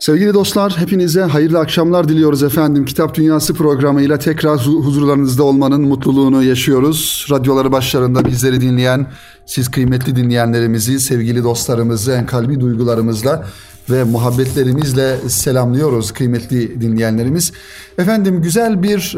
Sevgili dostlar, hepinize hayırlı akşamlar diliyoruz efendim. Kitap Dünyası programıyla tekrar huzurlarınızda olmanın mutluluğunu yaşıyoruz. Radyoları başlarında bizleri dinleyen, siz kıymetli dinleyenlerimizi, sevgili dostlarımızı en kalbi duygularımızla ve muhabbetlerimizle selamlıyoruz kıymetli dinleyenlerimiz. Efendim güzel bir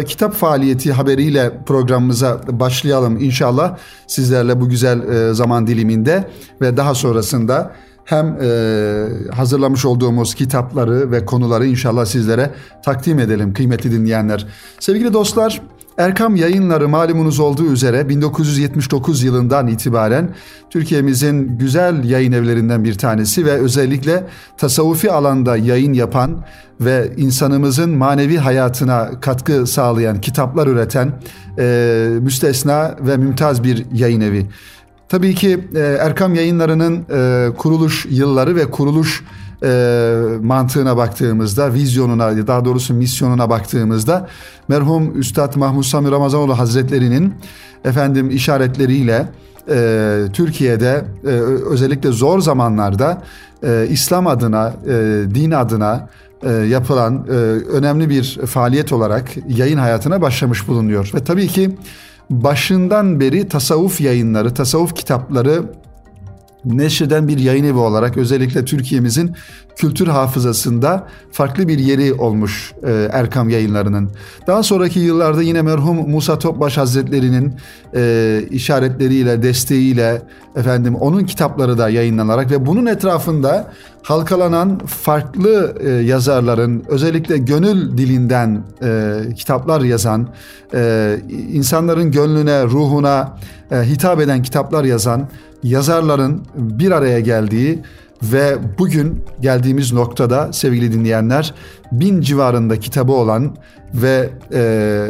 e, kitap faaliyeti haberiyle programımıza başlayalım inşallah sizlerle bu güzel e, zaman diliminde ve daha sonrasında hem e, hazırlamış olduğumuz kitapları ve konuları inşallah sizlere takdim edelim kıymetli dinleyenler. Sevgili dostlar, Erkam Yayınları malumunuz olduğu üzere 1979 yılından itibaren Türkiye'mizin güzel yayın evlerinden bir tanesi ve özellikle tasavvufi alanda yayın yapan ve insanımızın manevi hayatına katkı sağlayan kitaplar üreten e, müstesna ve mümtaz bir yayın evi. Tabii ki e, Erkam Yayınları'nın e, kuruluş yılları ve kuruluş e, mantığına baktığımızda, vizyonuna, daha doğrusu misyonuna baktığımızda merhum Üstad Mahmud Sami Ramazanoğlu Hazretleri'nin efendim işaretleriyle e, Türkiye'de özellikle zor zamanlarda İslam adına, din adına yapılan önemli bir faaliyet olarak yayın hayatına başlamış bulunuyor. Ve tabii ki başından beri tasavvuf yayınları, tasavvuf kitapları neşreden bir yayın evi olarak özellikle Türkiye'mizin kültür hafızasında farklı bir yeri olmuş e, Erkam yayınlarının. Daha sonraki yıllarda yine merhum Musa Topbaş Hazretleri'nin e, işaretleriyle, desteğiyle efendim onun kitapları da yayınlanarak ve bunun etrafında halkalanan farklı e, yazarların özellikle gönül dilinden e, kitaplar yazan, e, insanların gönlüne, ruhuna e, hitap eden kitaplar yazan yazarların bir araya geldiği ve bugün geldiğimiz noktada sevgili dinleyenler bin civarında kitabı olan ve e,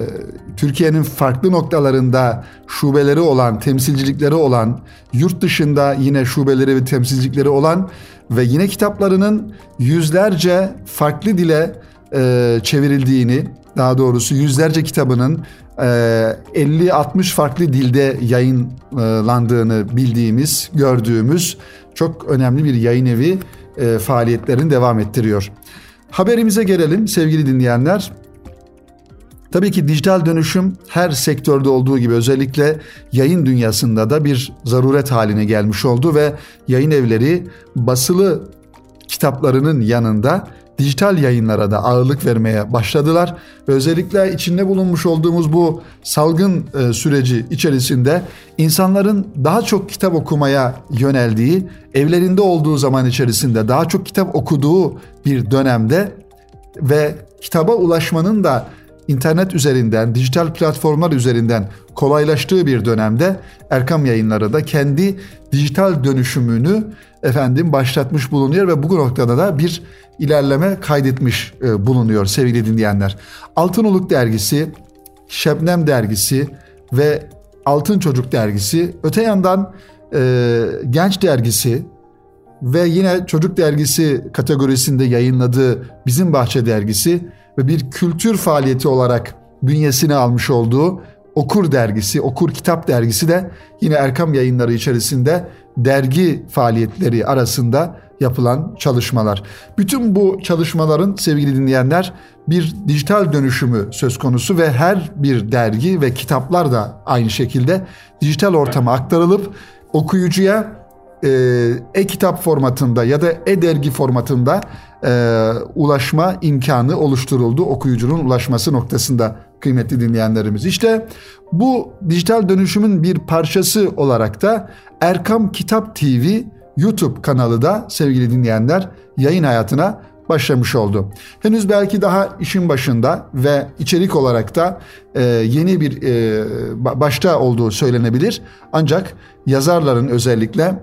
Türkiye'nin farklı noktalarında şubeleri olan, temsilcilikleri olan, yurt dışında yine şubeleri ve temsilcilikleri olan ve yine kitaplarının yüzlerce farklı dile e, çevrildiğini, daha doğrusu yüzlerce kitabının 50-60 ee, farklı dilde yayınlandığını bildiğimiz, gördüğümüz çok önemli bir yayın evi e, faaliyetlerini devam ettiriyor. Haberimize gelelim sevgili dinleyenler. Tabii ki dijital dönüşüm her sektörde olduğu gibi özellikle yayın dünyasında da bir zaruret haline gelmiş oldu ve yayın evleri basılı kitaplarının yanında dijital yayınlara da ağırlık vermeye başladılar ve özellikle içinde bulunmuş olduğumuz bu salgın e, süreci içerisinde insanların daha çok kitap okumaya yöneldiği, evlerinde olduğu zaman içerisinde daha çok kitap okuduğu bir dönemde ve kitaba ulaşmanın da internet üzerinden, dijital platformlar üzerinden kolaylaştığı bir dönemde Erkam Yayınları da kendi dijital dönüşümünü efendim başlatmış bulunuyor ve bu noktada da bir ilerleme kaydetmiş e, bulunuyor sevgili dinleyenler. Altınoluk dergisi, Şebnem dergisi ve Altın Çocuk dergisi, öte yandan e, Genç dergisi ve yine Çocuk dergisi kategorisinde yayınladığı Bizim Bahçe dergisi ve bir kültür faaliyeti olarak bünyesine almış olduğu Okur dergisi, Okur Kitap dergisi de yine Erkam yayınları içerisinde dergi faaliyetleri arasında yapılan çalışmalar. Bütün bu çalışmaların sevgili dinleyenler bir dijital dönüşümü söz konusu ve her bir dergi ve kitaplar da aynı şekilde dijital ortama aktarılıp okuyucuya e-kitap formatında ya da e-dergi formatında e, ulaşma imkanı oluşturuldu okuyucunun ulaşması noktasında kıymetli dinleyenlerimiz. İşte bu dijital dönüşümün bir parçası olarak da Erkam Kitap TV YouTube kanalı da sevgili dinleyenler yayın hayatına başlamış oldu. Henüz belki daha işin başında ve içerik olarak da e, yeni bir e, başta olduğu söylenebilir. Ancak yazarların özellikle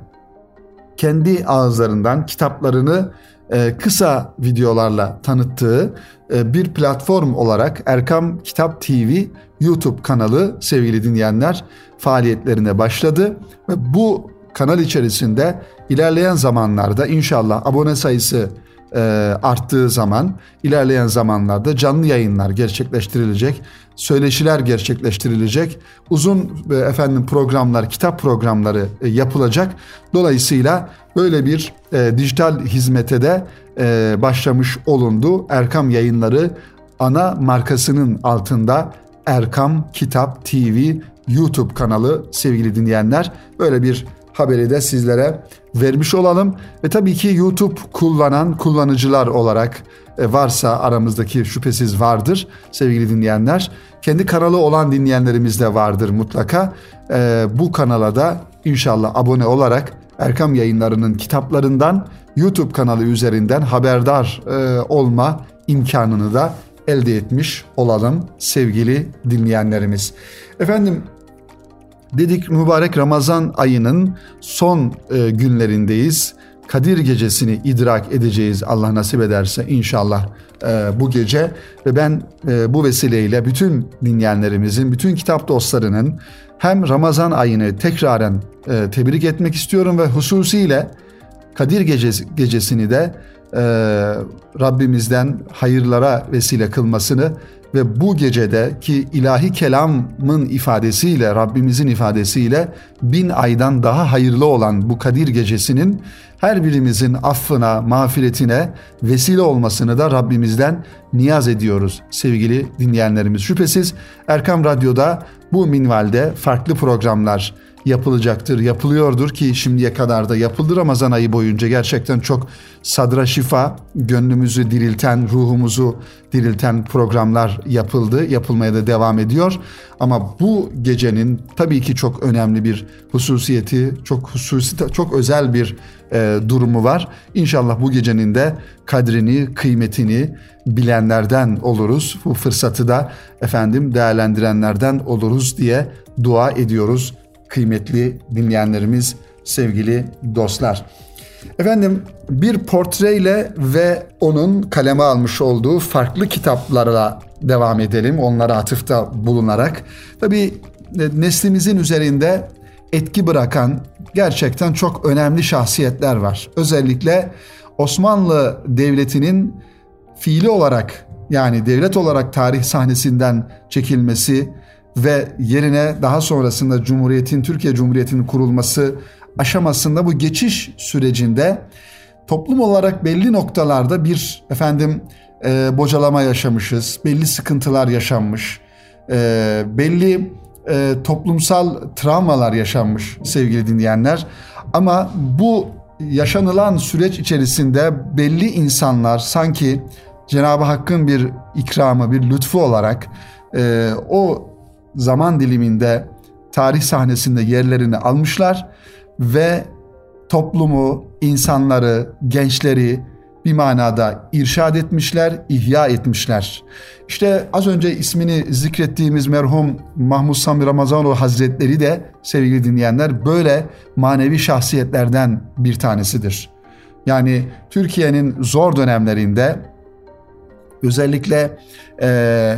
kendi ağızlarından kitaplarını e, kısa videolarla tanıttığı e, bir platform olarak Erkam Kitap TV YouTube kanalı sevgili dinleyenler faaliyetlerine başladı ve bu kanal içerisinde ilerleyen zamanlarda inşallah abone sayısı e, arttığı zaman ilerleyen zamanlarda canlı yayınlar gerçekleştirilecek, söyleşiler gerçekleştirilecek, uzun e, efendim programlar, kitap programları e, yapılacak. Dolayısıyla böyle bir e, dijital hizmete de e, başlamış olundu. Erkam Yayınları ana markasının altında Erkam Kitap TV YouTube kanalı sevgili dinleyenler. Böyle bir haberi de sizlere vermiş olalım. Ve tabii ki YouTube kullanan kullanıcılar olarak e, varsa aramızdaki şüphesiz vardır sevgili dinleyenler. Kendi kanalı olan dinleyenlerimiz de vardır mutlaka. E, bu kanala da inşallah abone olarak Erkam yayınlarının kitaplarından YouTube kanalı üzerinden haberdar e, olma imkanını da elde etmiş olalım sevgili dinleyenlerimiz. Efendim dedik mübarek Ramazan ayının son e, günlerindeyiz. Kadir gecesini idrak edeceğiz Allah nasip ederse inşallah e, bu gece ve ben e, bu vesileyle bütün dinleyenlerimizin, bütün kitap dostlarının hem Ramazan ayını tekraren e, tebrik etmek istiyorum ve hususiyle Kadir gecesi, gecesini de e, Rabbimizden hayırlara vesile kılmasını ve bu gecede ki ilahi kelamın ifadesiyle Rabbimizin ifadesiyle bin aydan daha hayırlı olan bu Kadir gecesinin her birimizin affına, mağfiretine vesile olmasını da Rabbimizden niyaz ediyoruz sevgili dinleyenlerimiz. Şüphesiz Erkam Radyo'da bu minvalde farklı programlar yapılacaktır, yapılıyordur ki şimdiye kadar da yapıldı Ramazan ayı boyunca gerçekten çok sadra şifa, gönlümüzü dirilten, ruhumuzu dirilten programlar yapıldı, yapılmaya da devam ediyor. Ama bu gecenin tabii ki çok önemli bir hususiyeti, çok hususi, çok özel bir e, durumu var. İnşallah bu gecenin de kadrini, kıymetini bilenlerden oluruz. Bu fırsatı da efendim değerlendirenlerden oluruz diye dua ediyoruz kıymetli dinleyenlerimiz, sevgili dostlar. Efendim bir portreyle ve onun kaleme almış olduğu farklı kitaplarla devam edelim. Onlara atıfta bulunarak. Tabii e, neslimizin üzerinde etki bırakan gerçekten çok önemli şahsiyetler var. Özellikle Osmanlı Devleti'nin fiili olarak yani devlet olarak tarih sahnesinden çekilmesi, ve yerine daha sonrasında Cumhuriyet'in, Türkiye Cumhuriyeti'nin kurulması aşamasında bu geçiş sürecinde toplum olarak belli noktalarda bir efendim e, bocalama yaşamışız, belli sıkıntılar yaşanmış, e, belli e, toplumsal travmalar yaşanmış sevgili dinleyenler. Ama bu yaşanılan süreç içerisinde belli insanlar sanki Cenab-ı Hakk'ın bir ikramı, bir lütfu olarak e, o zaman diliminde tarih sahnesinde yerlerini almışlar ve toplumu, insanları, gençleri bir manada irşad etmişler, ihya etmişler. İşte az önce ismini zikrettiğimiz merhum Mahmud Sami Ramazanoğlu Hazretleri de sevgili dinleyenler böyle manevi şahsiyetlerden bir tanesidir. Yani Türkiye'nin zor dönemlerinde özellikle e,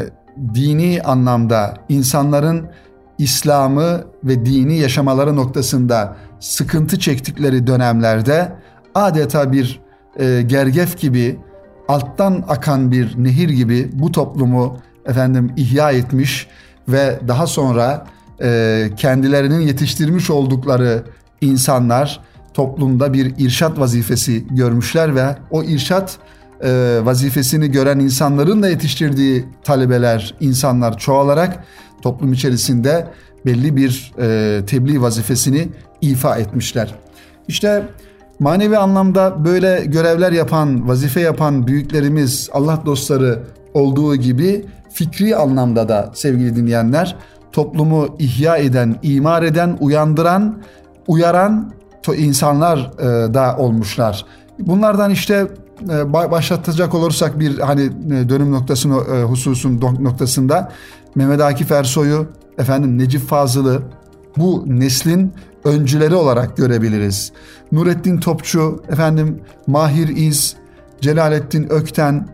dini anlamda insanların İslam'ı ve dini yaşamaları noktasında sıkıntı çektikleri dönemlerde adeta bir e, gergef gibi alttan akan bir nehir gibi bu toplumu efendim ihya etmiş ve daha sonra e, kendilerinin yetiştirmiş oldukları insanlar toplumda bir irşat vazifesi görmüşler ve o irşat e, vazifesini gören insanların da yetiştirdiği talebeler, insanlar çoğalarak toplum içerisinde belli bir e, tebliğ vazifesini ifa etmişler. İşte manevi anlamda böyle görevler yapan, vazife yapan büyüklerimiz, Allah dostları olduğu gibi fikri anlamda da sevgili dinleyenler toplumu ihya eden, imar eden, uyandıran, uyaran insanlar e, da olmuşlar. Bunlardan işte başlatacak olursak bir hani e, dönüm noktasını e, hususun noktasında Mehmet Akif Ersoy'u efendim Necip Fazıl'ı bu neslin öncüleri olarak görebiliriz. Nurettin Topçu, efendim Mahir İz, Celalettin Ökten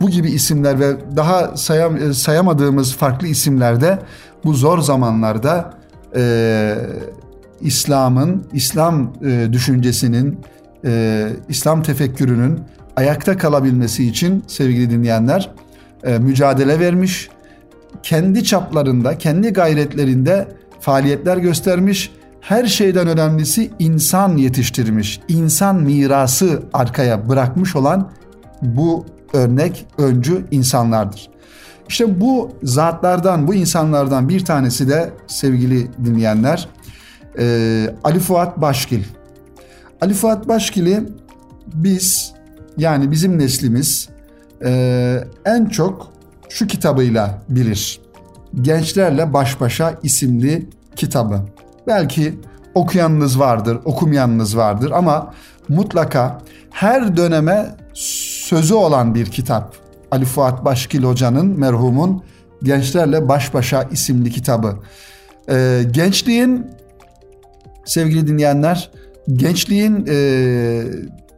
bu gibi isimler ve daha sayam, sayamadığımız farklı isimlerde bu zor zamanlarda e, İslam'ın, İslam e, düşüncesinin, e, İslam tefekkürünün ayakta kalabilmesi için sevgili dinleyenler e, mücadele vermiş. Kendi çaplarında, kendi gayretlerinde faaliyetler göstermiş. Her şeyden önemlisi insan yetiştirmiş. İnsan mirası arkaya bırakmış olan bu örnek öncü insanlardır. İşte bu zatlardan, bu insanlardan bir tanesi de sevgili dinleyenler e, Ali Fuat Başkil. Ali Fuat Başkil'i biz yani bizim neslimiz e, en çok şu kitabıyla bilir. Gençlerle Baş Başa isimli kitabı. Belki okuyanınız vardır, okumayanınız vardır ama mutlaka her döneme sözü olan bir kitap. Ali Fuat Başkil Hoca'nın merhumun Gençlerle Baş Başa isimli kitabı. Ee, gençliğin sevgili dinleyenler gençliğin e,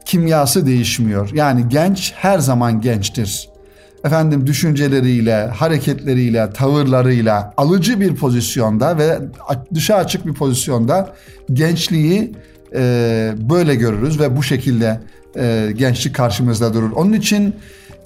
kimyası değişmiyor. Yani genç her zaman gençtir. Efendim düşünceleriyle, hareketleriyle, tavırlarıyla alıcı bir pozisyonda ve dışa açık bir pozisyonda gençliği e, böyle görürüz ve bu şekilde e, gençlik karşımızda durur. Onun için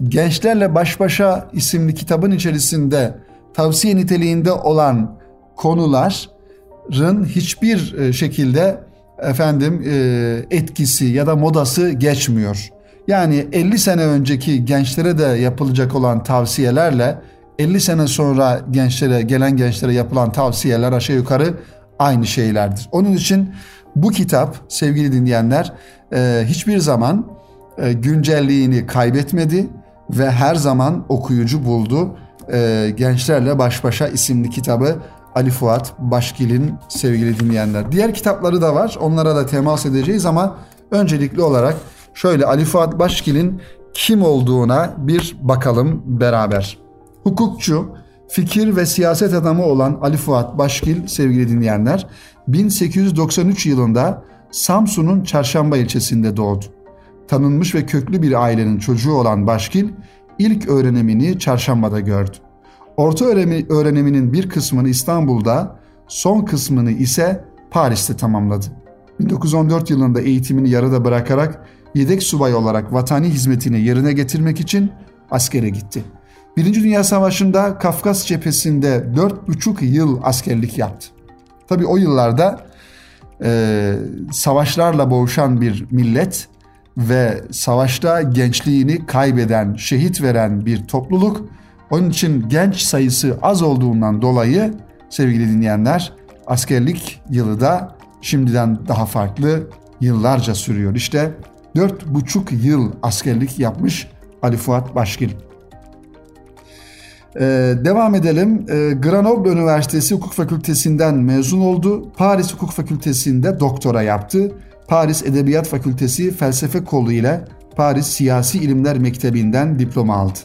Gençlerle Baş Başa isimli kitabın içerisinde tavsiye niteliğinde olan konuların hiçbir e, şekilde efendim e, etkisi ya da modası geçmiyor. Yani 50 sene önceki gençlere de yapılacak olan tavsiyelerle 50 sene sonra gençlere gelen gençlere yapılan tavsiyeler aşağı yukarı aynı şeylerdir. Onun için bu kitap sevgili dinleyenler e, hiçbir zaman e, güncelliğini kaybetmedi ve her zaman okuyucu buldu. Gençlerle Baş Başa isimli kitabı Ali Fuat Başkil'in sevgili dinleyenler. Diğer kitapları da var. Onlara da temas edeceğiz ama öncelikli olarak şöyle Ali Fuat Başkil'in kim olduğuna bir bakalım beraber. Hukukçu, fikir ve siyaset adamı olan Ali Fuat Başkil sevgili dinleyenler 1893 yılında Samsun'un Çarşamba ilçesinde doğdu. Tanınmış ve köklü bir ailenin çocuğu olan Başkil ilk öğrenimini Çarşamba'da gördü. Orta öğreniminin bir kısmını İstanbul'da, son kısmını ise Paris'te tamamladı. 1914 yılında eğitimini yarıda bırakarak yedek subay olarak vatani hizmetini yerine getirmek için askere gitti. Birinci Dünya Savaşı'nda Kafkas cephesinde 4,5 yıl askerlik yaptı. Tabi o yıllarda e, savaşlarla boğuşan bir millet ve savaşta gençliğini kaybeden, şehit veren bir topluluk. Onun için genç sayısı az olduğundan dolayı sevgili dinleyenler askerlik yılı da şimdiden daha farklı yıllarca sürüyor. İşte dört buçuk yıl askerlik yapmış Ali Fuat Başkil. Ee, devam edelim. Ee, Grenoble Üniversitesi Hukuk Fakültesinden mezun oldu. Paris Hukuk Fakültesi'nde doktora yaptı. Paris Edebiyat Fakültesi Felsefe Kolu ile Paris Siyasi İlimler Mektebi'nden diploma aldı.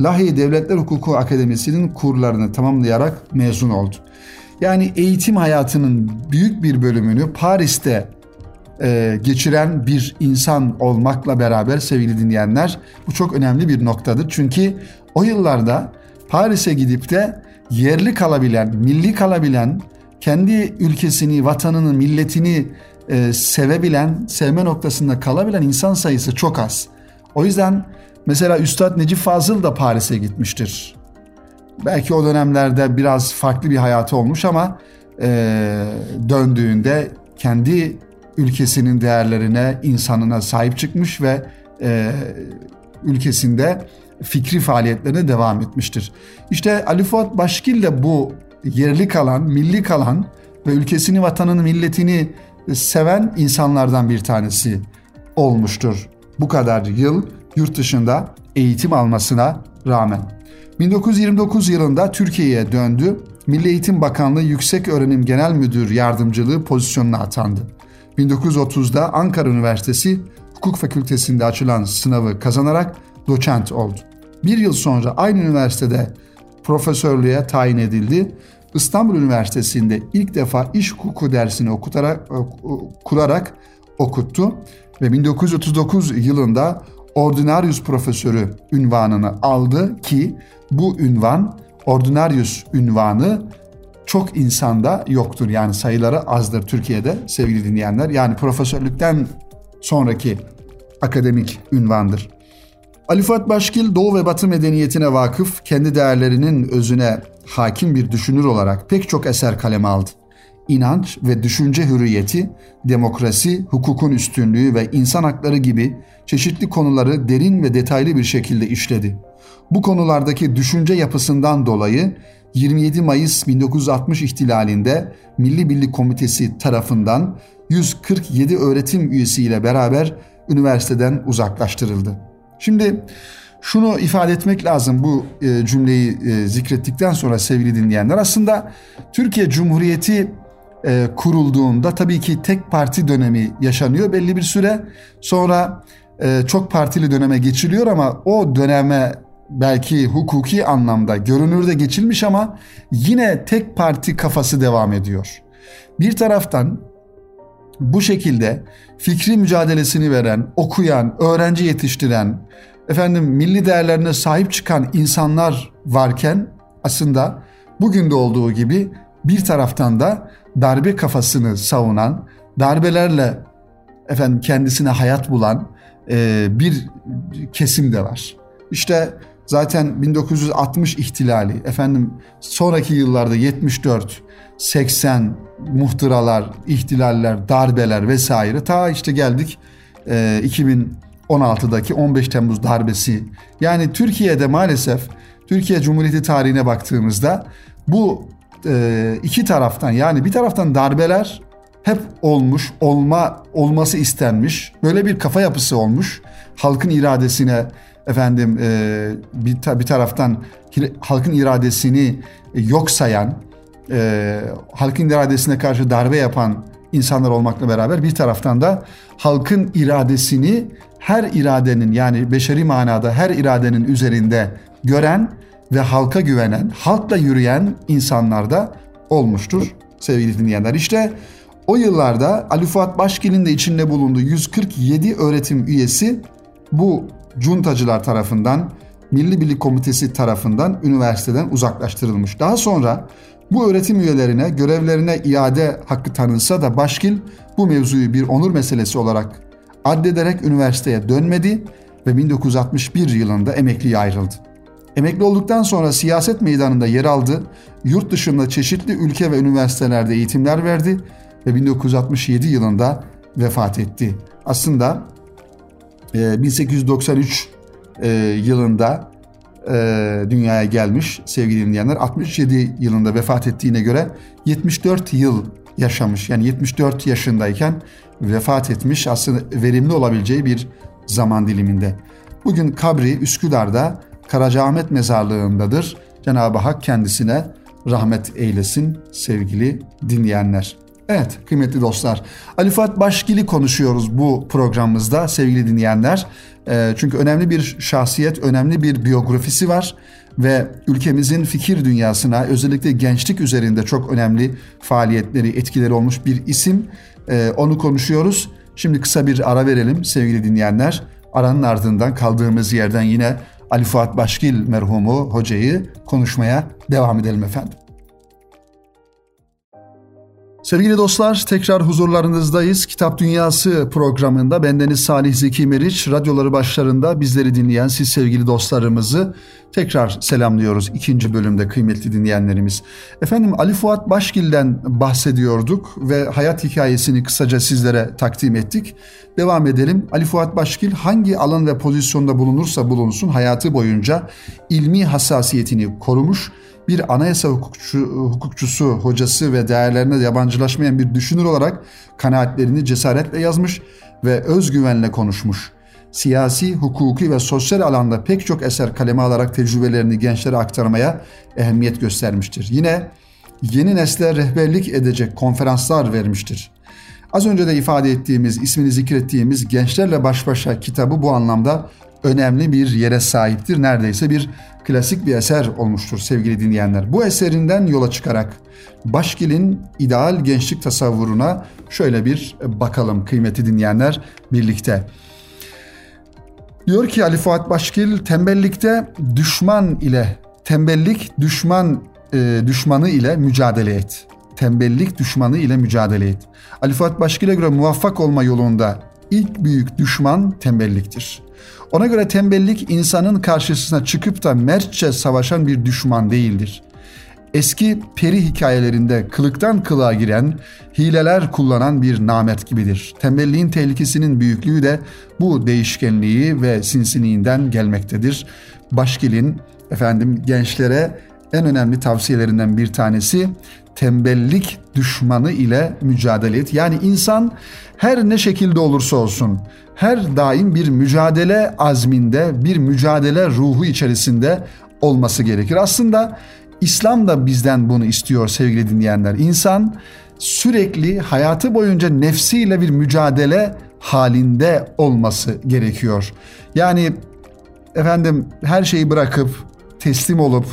Lahey Devletler Hukuku Akademisi'nin kurlarını tamamlayarak mezun oldu. Yani eğitim hayatının büyük bir bölümünü Paris'te e, geçiren bir insan olmakla beraber sevgili dinleyenler bu çok önemli bir noktadır. Çünkü o yıllarda Paris'e gidip de yerli kalabilen, milli kalabilen, kendi ülkesini, vatanını, milletini e, sevebilen, sevme noktasında kalabilen insan sayısı çok az. O yüzden mesela Üstad Necip Fazıl da Paris'e gitmiştir. Belki o dönemlerde biraz farklı bir hayatı olmuş ama e, döndüğünde kendi ülkesinin değerlerine, insanına sahip çıkmış ve e, ülkesinde fikri faaliyetlerine devam etmiştir. İşte Ali Fuat Başkil de bu yerli kalan, milli kalan ve ülkesini, vatanını, milletini seven insanlardan bir tanesi olmuştur. Bu kadar yıl yurt dışında eğitim almasına rağmen. 1929 yılında Türkiye'ye döndü. Milli Eğitim Bakanlığı Yüksek Öğrenim Genel Müdür Yardımcılığı pozisyonuna atandı. 1930'da Ankara Üniversitesi Hukuk Fakültesi'nde açılan sınavı kazanarak doçent oldu. Bir yıl sonra aynı üniversitede profesörlüğe tayin edildi İstanbul Üniversitesi'nde ilk defa iş hukuku dersini okutarak, kurarak okuttu ve 1939 yılında Ordinarius Profesörü ünvanını aldı ki bu ünvan Ordinarius ünvanı çok insanda yoktur. Yani sayıları azdır Türkiye'de sevgili dinleyenler. Yani profesörlükten sonraki akademik ünvandır. Ali Fuat Başkil Doğu ve Batı medeniyetine vakıf, kendi değerlerinin özüne hakim bir düşünür olarak pek çok eser kaleme aldı. İnanç ve düşünce hürriyeti, demokrasi, hukukun üstünlüğü ve insan hakları gibi çeşitli konuları derin ve detaylı bir şekilde işledi. Bu konulardaki düşünce yapısından dolayı 27 Mayıs 1960 ihtilalinde Milli Birlik Komitesi tarafından 147 öğretim üyesiyle beraber üniversiteden uzaklaştırıldı. Şimdi şunu ifade etmek lazım bu e, cümleyi e, zikrettikten sonra sevgili dinleyenler. Aslında Türkiye Cumhuriyeti e, kurulduğunda tabii ki tek parti dönemi yaşanıyor belli bir süre. Sonra e, çok partili döneme geçiliyor ama o döneme belki hukuki anlamda görünürde geçilmiş ama yine tek parti kafası devam ediyor. Bir taraftan bu şekilde fikri mücadelesini veren, okuyan, öğrenci yetiştiren, efendim milli değerlerine sahip çıkan insanlar varken aslında bugün de olduğu gibi bir taraftan da darbe kafasını savunan, darbelerle efendim kendisine hayat bulan e, bir kesim de var. İşte zaten 1960 ihtilali, efendim sonraki yıllarda 74, 80 muhtıralar, ihtilaller, darbeler vesaire ta işte geldik e, 2016'daki 15 Temmuz darbesi. Yani Türkiye'de maalesef Türkiye Cumhuriyeti tarihine baktığımızda bu e, iki taraftan yani bir taraftan darbeler hep olmuş, olma olması istenmiş. Böyle bir kafa yapısı olmuş. Halkın iradesine efendim e, bir, bir taraftan halkın iradesini yok sayan, e, halkın iradesine karşı darbe yapan insanlar olmakla beraber bir taraftan da halkın iradesini her iradenin yani beşeri manada her iradenin üzerinde gören ve halka güvenen, halkla yürüyen insanlar da olmuştur sevgili dinleyenler. İşte o yıllarda Ali Fuat Başgil'in de içinde bulunduğu 147 öğretim üyesi bu cuntacılar tarafından Milli Birlik Komitesi tarafından üniversiteden uzaklaştırılmış. Daha sonra bu öğretim üyelerine görevlerine iade hakkı tanınsa da Başkil bu mevzuyu bir onur meselesi olarak addederek üniversiteye dönmedi ve 1961 yılında emekliye ayrıldı. Emekli olduktan sonra siyaset meydanında yer aldı, yurt dışında çeşitli ülke ve üniversitelerde eğitimler verdi ve 1967 yılında vefat etti. Aslında 1893 e, yılında e, dünyaya gelmiş sevgili dinleyenler. 67 yılında vefat ettiğine göre 74 yıl yaşamış. Yani 74 yaşındayken vefat etmiş aslında verimli olabileceği bir zaman diliminde. Bugün kabri Üsküdar'da Karacaahmet mezarlığındadır. Cenab-ı Hak kendisine rahmet eylesin sevgili dinleyenler. Evet kıymetli dostlar Ali Fuat Başgil'i konuşuyoruz bu programımızda sevgili dinleyenler. E, çünkü önemli bir şahsiyet, önemli bir biyografisi var ve ülkemizin fikir dünyasına özellikle gençlik üzerinde çok önemli faaliyetleri, etkileri olmuş bir isim. E, onu konuşuyoruz. Şimdi kısa bir ara verelim sevgili dinleyenler. Aranın ardından kaldığımız yerden yine Ali Fuat Başgil merhumu hocayı konuşmaya devam edelim efendim. Sevgili dostlar tekrar huzurlarınızdayız. Kitap Dünyası programında bendeniz Salih Zeki Meriç, radyoları başlarında bizleri dinleyen siz sevgili dostlarımızı tekrar selamlıyoruz ikinci bölümde kıymetli dinleyenlerimiz. Efendim Ali Fuat Başgil'den bahsediyorduk ve hayat hikayesini kısaca sizlere takdim ettik. Devam edelim. Ali Fuat Başgil hangi alan ve pozisyonda bulunursa bulunsun hayatı boyunca ilmi hassasiyetini korumuş bir anayasa hukukçu, hukukçusu, hocası ve değerlerine yabancılaşmayan bir düşünür olarak kanaatlerini cesaretle yazmış ve özgüvenle konuşmuş. Siyasi, hukuki ve sosyal alanda pek çok eser kaleme alarak tecrübelerini gençlere aktarmaya ehemmiyet göstermiştir. Yine yeni nesle rehberlik edecek konferanslar vermiştir. Az önce de ifade ettiğimiz, ismini zikrettiğimiz Gençlerle Baş Başa kitabı bu anlamda önemli bir yere sahiptir. Neredeyse bir klasik bir eser olmuştur sevgili dinleyenler. Bu eserinden yola çıkarak Başgil'in ideal gençlik tasavvuruna şöyle bir bakalım kıymeti dinleyenler birlikte. Diyor ki Ali Fuat Başgil tembellikte düşman ile tembellik düşman e, düşmanı ile mücadele et. Tembellik düşmanı ile mücadele et. Ali Fuat Başgil'e göre muvaffak olma yolunda ilk büyük düşman tembelliktir. Ona göre tembellik insanın karşısına çıkıp da mertçe savaşan bir düşman değildir. Eski peri hikayelerinde kılıktan kılığa giren, hileler kullanan bir namert gibidir. Tembelliğin tehlikesinin büyüklüğü de bu değişkenliği ve sinsiliğinden gelmektedir. Başkil'in efendim gençlere en önemli tavsiyelerinden bir tanesi tembellik düşmanı ile mücadele et. Yani insan her ne şekilde olursa olsun her daim bir mücadele azminde, bir mücadele ruhu içerisinde olması gerekir. Aslında İslam da bizden bunu istiyor sevgili dinleyenler. İnsan sürekli hayatı boyunca nefsiyle bir mücadele halinde olması gerekiyor. Yani efendim her şeyi bırakıp teslim olup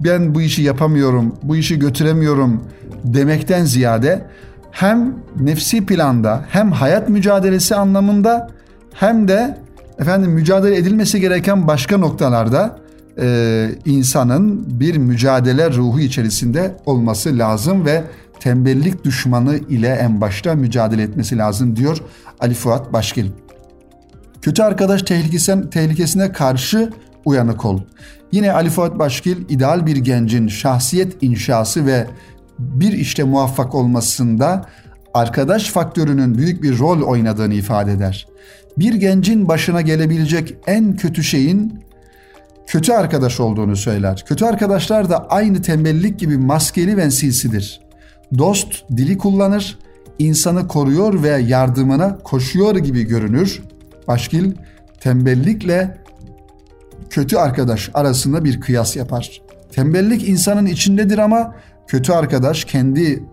ben bu işi yapamıyorum, bu işi götüremiyorum demekten ziyade hem nefsi planda hem hayat mücadelesi anlamında hem de efendim mücadele edilmesi gereken başka noktalarda e, insanın bir mücadele ruhu içerisinde olması lazım ve tembellik düşmanı ile en başta mücadele etmesi lazım diyor Ali Fuat Başkil. Kötü arkadaş tehlikesine, tehlikesine karşı uyanık ol. Yine Ali Fuat Başkil ideal bir gencin şahsiyet inşası ve bir işte muvaffak olmasında arkadaş faktörünün büyük bir rol oynadığını ifade eder. Bir gencin başına gelebilecek en kötü şeyin kötü arkadaş olduğunu söyler. Kötü arkadaşlar da aynı tembellik gibi maskeli ve sinsidir. Dost dili kullanır, insanı koruyor ve yardımına koşuyor gibi görünür. Başkil tembellikle kötü arkadaş arasında bir kıyas yapar. Tembellik insanın içindedir ama kötü arkadaş kendi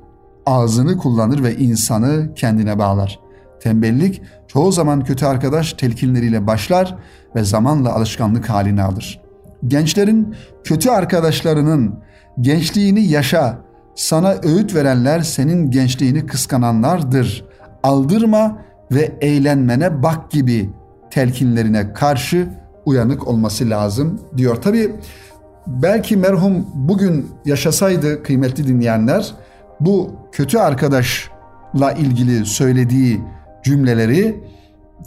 ağzını kullanır ve insanı kendine bağlar. Tembellik çoğu zaman kötü arkadaş telkinleriyle başlar ve zamanla alışkanlık halini alır. Gençlerin kötü arkadaşlarının gençliğini yaşa, sana öğüt verenler senin gençliğini kıskananlardır. Aldırma ve eğlenmene bak gibi telkinlerine karşı uyanık olması lazım diyor. Tabi belki merhum bugün yaşasaydı kıymetli dinleyenler bu kötü arkadaşla ilgili söylediği cümleleri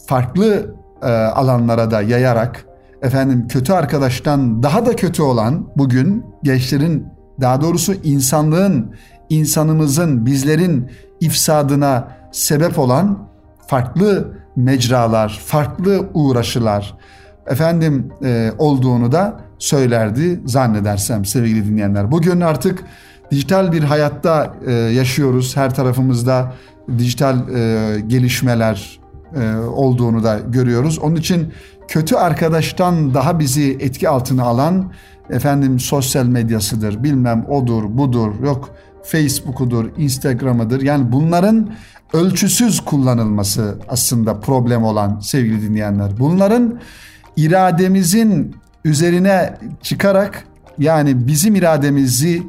farklı e, alanlara da yayarak efendim kötü arkadaştan daha da kötü olan bugün gençlerin daha doğrusu insanlığın, insanımızın, bizlerin ifsadına sebep olan farklı mecralar, farklı uğraşılar efendim e, olduğunu da söylerdi zannedersem sevgili dinleyenler. Bugün artık dijital bir hayatta e, yaşıyoruz. Her tarafımızda dijital e, gelişmeler e, olduğunu da görüyoruz. Onun için kötü arkadaştan daha bizi etki altına alan efendim sosyal medyasıdır, bilmem odur, budur, yok Facebook'udur, Instagram'ıdır. Yani bunların ölçüsüz kullanılması aslında problem olan sevgili dinleyenler. Bunların irademizin üzerine çıkarak yani bizim irademizi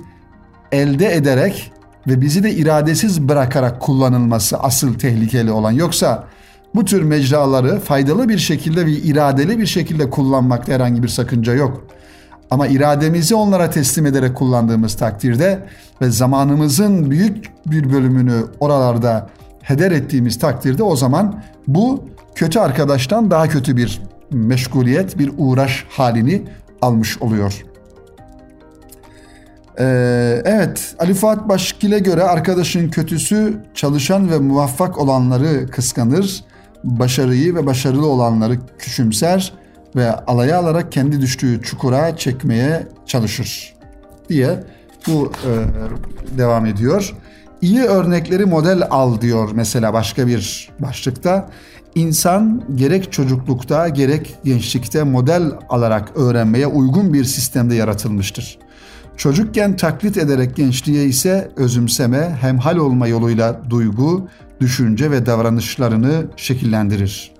elde ederek ve bizi de iradesiz bırakarak kullanılması asıl tehlikeli olan. Yoksa bu tür mecraları faydalı bir şekilde ve iradeli bir şekilde kullanmakta herhangi bir sakınca yok. Ama irademizi onlara teslim ederek kullandığımız takdirde ve zamanımızın büyük bir bölümünü oralarda heder ettiğimiz takdirde o zaman bu kötü arkadaştan daha kötü bir meşguliyet, bir uğraş halini almış oluyor. Ee, evet, Ali Fuat Başkil'e göre arkadaşın kötüsü çalışan ve muvaffak olanları kıskanır, başarıyı ve başarılı olanları küçümser ve alaya alarak kendi düştüğü çukura çekmeye çalışır diye bu e, devam ediyor. İyi örnekleri model al diyor mesela başka bir başlıkta. İnsan gerek çocuklukta gerek gençlikte model alarak öğrenmeye uygun bir sistemde yaratılmıştır. Çocukken taklit ederek gençliğe ise özümseme, hemhal olma yoluyla duygu, düşünce ve davranışlarını şekillendirir.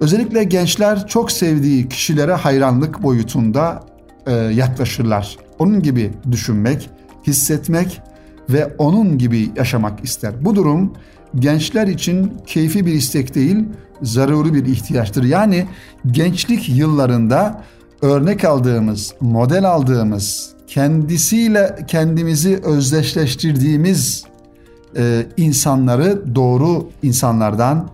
Özellikle gençler çok sevdiği kişilere hayranlık boyutunda e, yaklaşırlar. Onun gibi düşünmek, hissetmek ve onun gibi yaşamak ister. Bu durum gençler için keyfi bir istek değil, zaruri bir ihtiyaçtır. Yani gençlik yıllarında örnek aldığımız, model aldığımız, kendisiyle kendimizi özdeşleştirdiğimiz e, insanları doğru insanlardan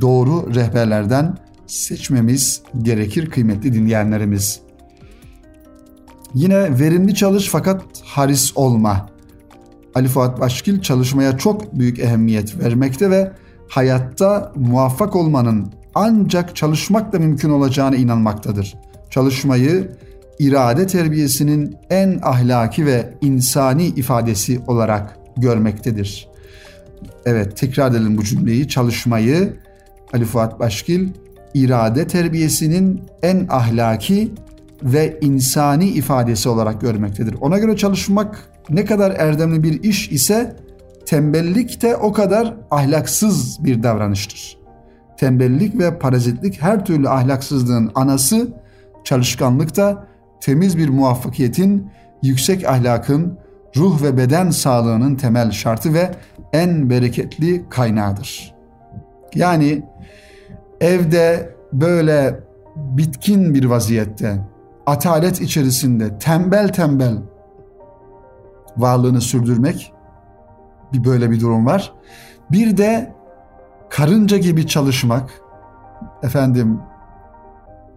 doğru rehberlerden seçmemiz gerekir kıymetli dinleyenlerimiz. Yine verimli çalış fakat haris olma. Ali Fuat Başkil çalışmaya çok büyük ehemmiyet vermekte ve hayatta muvaffak olmanın ancak çalışmakla mümkün olacağına inanmaktadır. Çalışmayı irade terbiyesinin en ahlaki ve insani ifadesi olarak görmektedir. Evet tekrar edelim bu cümleyi. Çalışmayı Ali Fuat Başkil irade terbiyesinin en ahlaki ve insani ifadesi olarak görmektedir. Ona göre çalışmak ne kadar erdemli bir iş ise tembellik de o kadar ahlaksız bir davranıştır. Tembellik ve parazitlik her türlü ahlaksızlığın anası, çalışkanlık da temiz bir muvaffakiyetin, yüksek ahlakın, ruh ve beden sağlığının temel şartı ve en bereketli kaynağıdır. Yani evde böyle bitkin bir vaziyette, atalet içerisinde tembel tembel varlığını sürdürmek bir böyle bir durum var. Bir de karınca gibi çalışmak, efendim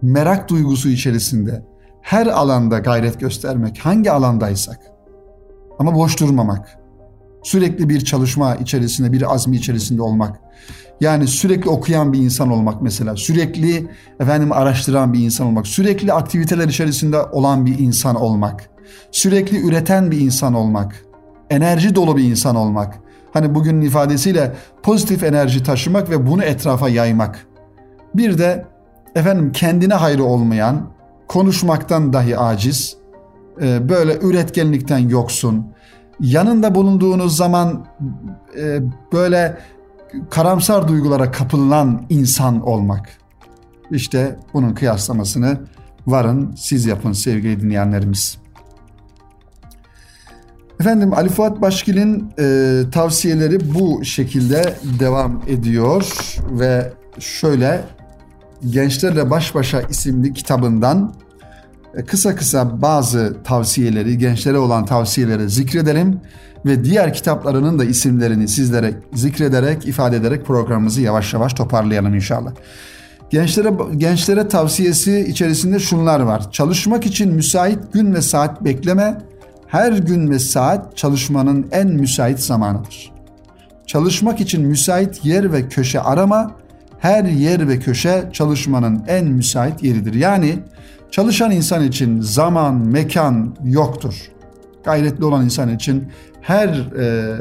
merak duygusu içerisinde her alanda gayret göstermek, hangi alandaysak ama boş durmamak. Sürekli bir çalışma içerisinde, bir azmi içerisinde olmak. Yani sürekli okuyan bir insan olmak mesela, sürekli efendim araştıran bir insan olmak, sürekli aktiviteler içerisinde olan bir insan olmak, sürekli üreten bir insan olmak, enerji dolu bir insan olmak. Hani bugünün ifadesiyle pozitif enerji taşımak ve bunu etrafa yaymak. Bir de efendim kendine hayrı olmayan, konuşmaktan dahi aciz, e, böyle üretkenlikten yoksun, yanında bulunduğunuz zaman e, böyle karamsar duygulara kapılan insan olmak. İşte bunun kıyaslamasını varın siz yapın sevgili dinleyenlerimiz. Efendim Ali Fuat Başkil'in e, tavsiyeleri bu şekilde devam ediyor ve şöyle Gençlerle Baş Başa isimli kitabından kısa kısa bazı tavsiyeleri, gençlere olan tavsiyeleri zikredelim ve diğer kitaplarının da isimlerini sizlere zikrederek, ifade ederek programımızı yavaş yavaş toparlayalım inşallah. Gençlere gençlere tavsiyesi içerisinde şunlar var. Çalışmak için müsait gün ve saat bekleme. Her gün ve saat çalışmanın en müsait zamanıdır. Çalışmak için müsait yer ve köşe arama. Her yer ve köşe çalışmanın en müsait yeridir. Yani çalışan insan için zaman, mekan yoktur. Gayretli olan insan için her e,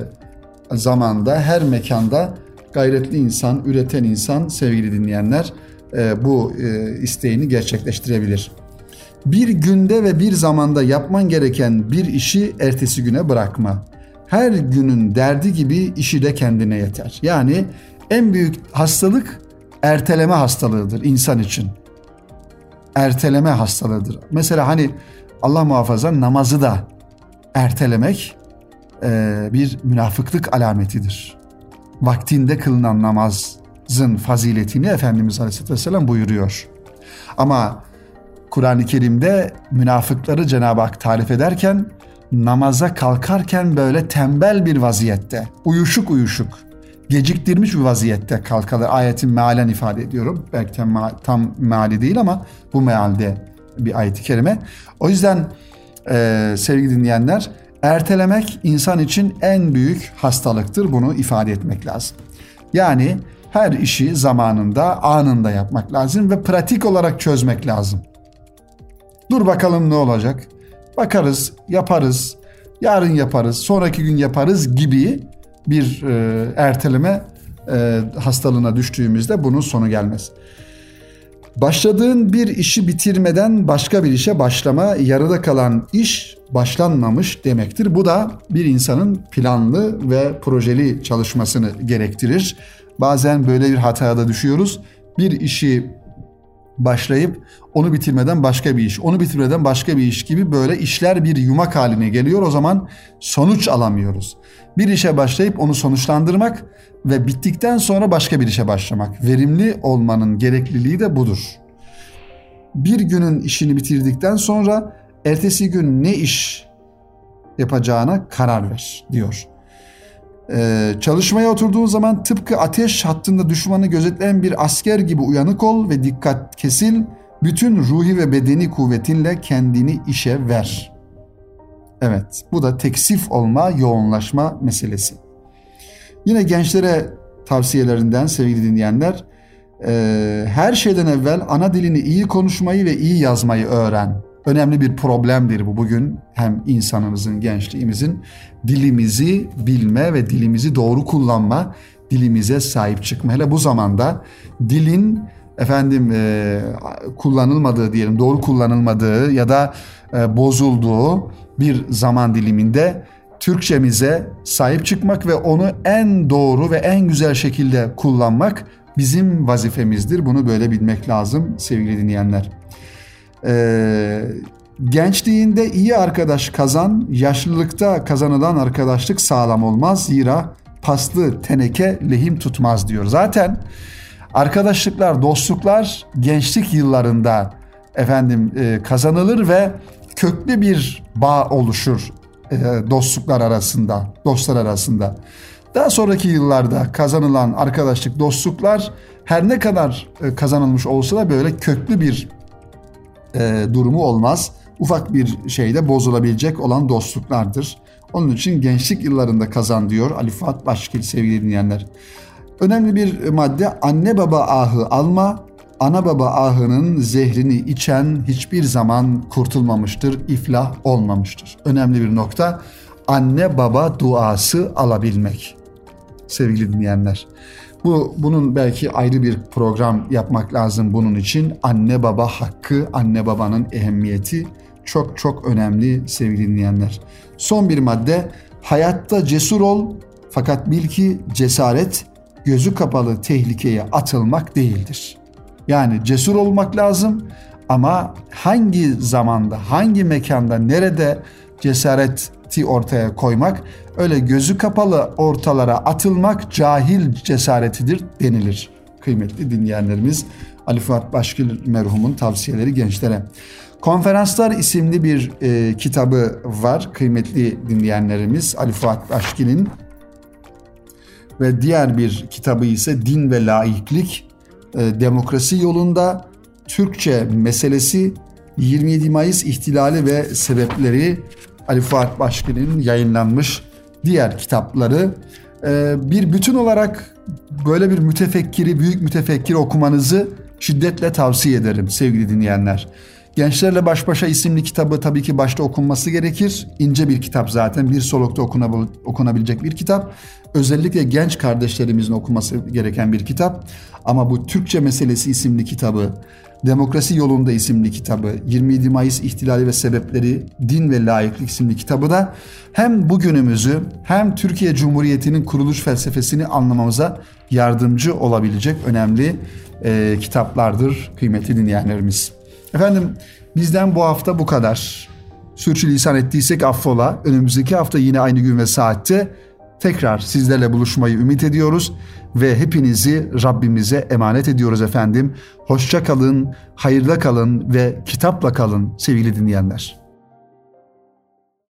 zamanda, her mekanda gayretli insan, üreten insan sevgili dinleyenler e, bu e, isteğini gerçekleştirebilir. Bir günde ve bir zamanda yapman gereken bir işi ertesi güne bırakma. Her günün derdi gibi işi de kendine yeter. Yani en büyük hastalık erteleme hastalığıdır insan için. Erteleme hastalığıdır. Mesela hani Allah muhafaza namazı da ertelemek e, bir münafıklık alametidir. Vaktinde kılınan namazın faziletini Efendimiz Aleyhisselatü Vesselam buyuruyor. Ama Kur'an-ı Kerim'de münafıkları Cenab-ı Hak tarif ederken namaza kalkarken böyle tembel bir vaziyette, uyuşuk uyuşuk, geciktirmiş bir vaziyette kalkalı ayetin mealen ifade ediyorum. Belki tam, tam meali değil ama bu mealde bir ayet-i kerime. O yüzden e, sevgili dinleyenler ertelemek insan için en büyük hastalıktır. Bunu ifade etmek lazım. Yani her işi zamanında, anında yapmak lazım ve pratik olarak çözmek lazım. Dur bakalım ne olacak? Bakarız, yaparız, yarın yaparız, sonraki gün yaparız gibi bir e, erteleme e, hastalığına düştüğümüzde bunun sonu gelmez. Başladığın bir işi bitirmeden başka bir işe başlama, yarıda kalan iş başlanmamış demektir. Bu da bir insanın planlı ve projeli çalışmasını gerektirir. Bazen böyle bir hataya düşüyoruz. Bir işi başlayıp onu bitirmeden başka bir iş, onu bitirmeden başka bir iş gibi böyle işler bir yumak haline geliyor. O zaman sonuç alamıyoruz. Bir işe başlayıp onu sonuçlandırmak ve bittikten sonra başka bir işe başlamak. Verimli olmanın gerekliliği de budur. Bir günün işini bitirdikten sonra ertesi gün ne iş yapacağına karar ver diyor. Ee, çalışmaya oturduğun zaman tıpkı ateş hattında düşmanı gözetleyen bir asker gibi uyanık ol ve dikkat kesil. Bütün ruhi ve bedeni kuvvetinle kendini işe ver. Evet, bu da teksif olma, yoğunlaşma meselesi. Yine gençlere tavsiyelerinden sevgili dinleyenler, e, her şeyden evvel ana dilini iyi konuşmayı ve iyi yazmayı öğren. Önemli bir problemdir bu bugün hem insanımızın, gençliğimizin dilimizi bilme ve dilimizi doğru kullanma, dilimize sahip çıkma. Hele bu zamanda dilin efendim e, kullanılmadığı diyelim, doğru kullanılmadığı ya da e, bozulduğu bir zaman diliminde Türkçemize sahip çıkmak ve onu en doğru ve en güzel şekilde kullanmak bizim vazifemizdir. Bunu böyle bilmek lazım sevgili dinleyenler. Ee, gençliğinde iyi arkadaş kazan, yaşlılıkta kazanılan arkadaşlık sağlam olmaz. Zira paslı teneke lehim tutmaz diyor. Zaten arkadaşlıklar, dostluklar gençlik yıllarında efendim e, kazanılır ve köklü bir bağ oluşur e, dostluklar arasında, dostlar arasında. Daha sonraki yıllarda kazanılan arkadaşlık, dostluklar her ne kadar e, kazanılmış olsa da böyle köklü bir e, durumu olmaz. Ufak bir şeyde bozulabilecek olan dostluklardır. Onun için gençlik yıllarında kazan diyor Ali Fuat Başkil sevgili dinleyenler. Önemli bir madde anne baba ahı alma, ana baba ahının zehrini içen hiçbir zaman kurtulmamıştır, iflah olmamıştır. Önemli bir nokta anne baba duası alabilmek sevgili dinleyenler. Bu bunun belki ayrı bir program yapmak lazım bunun için. Anne baba hakkı, anne babanın ehemmiyeti çok çok önemli sevgili dinleyenler. Son bir madde hayatta cesur ol fakat bil ki cesaret gözü kapalı tehlikeye atılmak değildir. Yani cesur olmak lazım ama hangi zamanda, hangi mekanda, nerede cesareti ortaya koymak, öyle gözü kapalı ortalara atılmak cahil cesaretidir denilir. Kıymetli dinleyenlerimiz Ali Fuat Başkil merhumun tavsiyeleri gençlere. Konferanslar isimli bir e, kitabı var kıymetli dinleyenlerimiz Ali Fuat Başkil'in ve diğer bir kitabı ise Din ve Laiklik e, Demokrasi Yolunda Türkçe Meselesi 27 Mayıs İhtilali ve Sebepleri Ali Fuat Başkin'in yayınlanmış diğer kitapları e, bir bütün olarak böyle bir mütefekkiri, büyük mütefekkiri okumanızı şiddetle tavsiye ederim sevgili dinleyenler. Gençlerle Baş Başa isimli kitabı tabii ki başta okunması gerekir. İnce bir kitap zaten bir solukta okunabilecek bir kitap. Özellikle genç kardeşlerimizin okuması gereken bir kitap. Ama bu Türkçe Meselesi isimli kitabı, Demokrasi Yolunda isimli kitabı, 27 Mayıs İhtilali ve Sebepleri, Din ve Layıklık isimli kitabı da hem bugünümüzü hem Türkiye Cumhuriyeti'nin kuruluş felsefesini anlamamıza yardımcı olabilecek önemli e, kitaplardır kıymetli dinleyenlerimiz. Efendim bizden bu hafta bu kadar. Sürçülisan ettiysek affola. Önümüzdeki hafta yine aynı gün ve saatte tekrar sizlerle buluşmayı ümit ediyoruz ve hepinizi Rabbimize emanet ediyoruz efendim. Hoşça kalın, hayırda kalın ve kitapla kalın sevgili dinleyenler.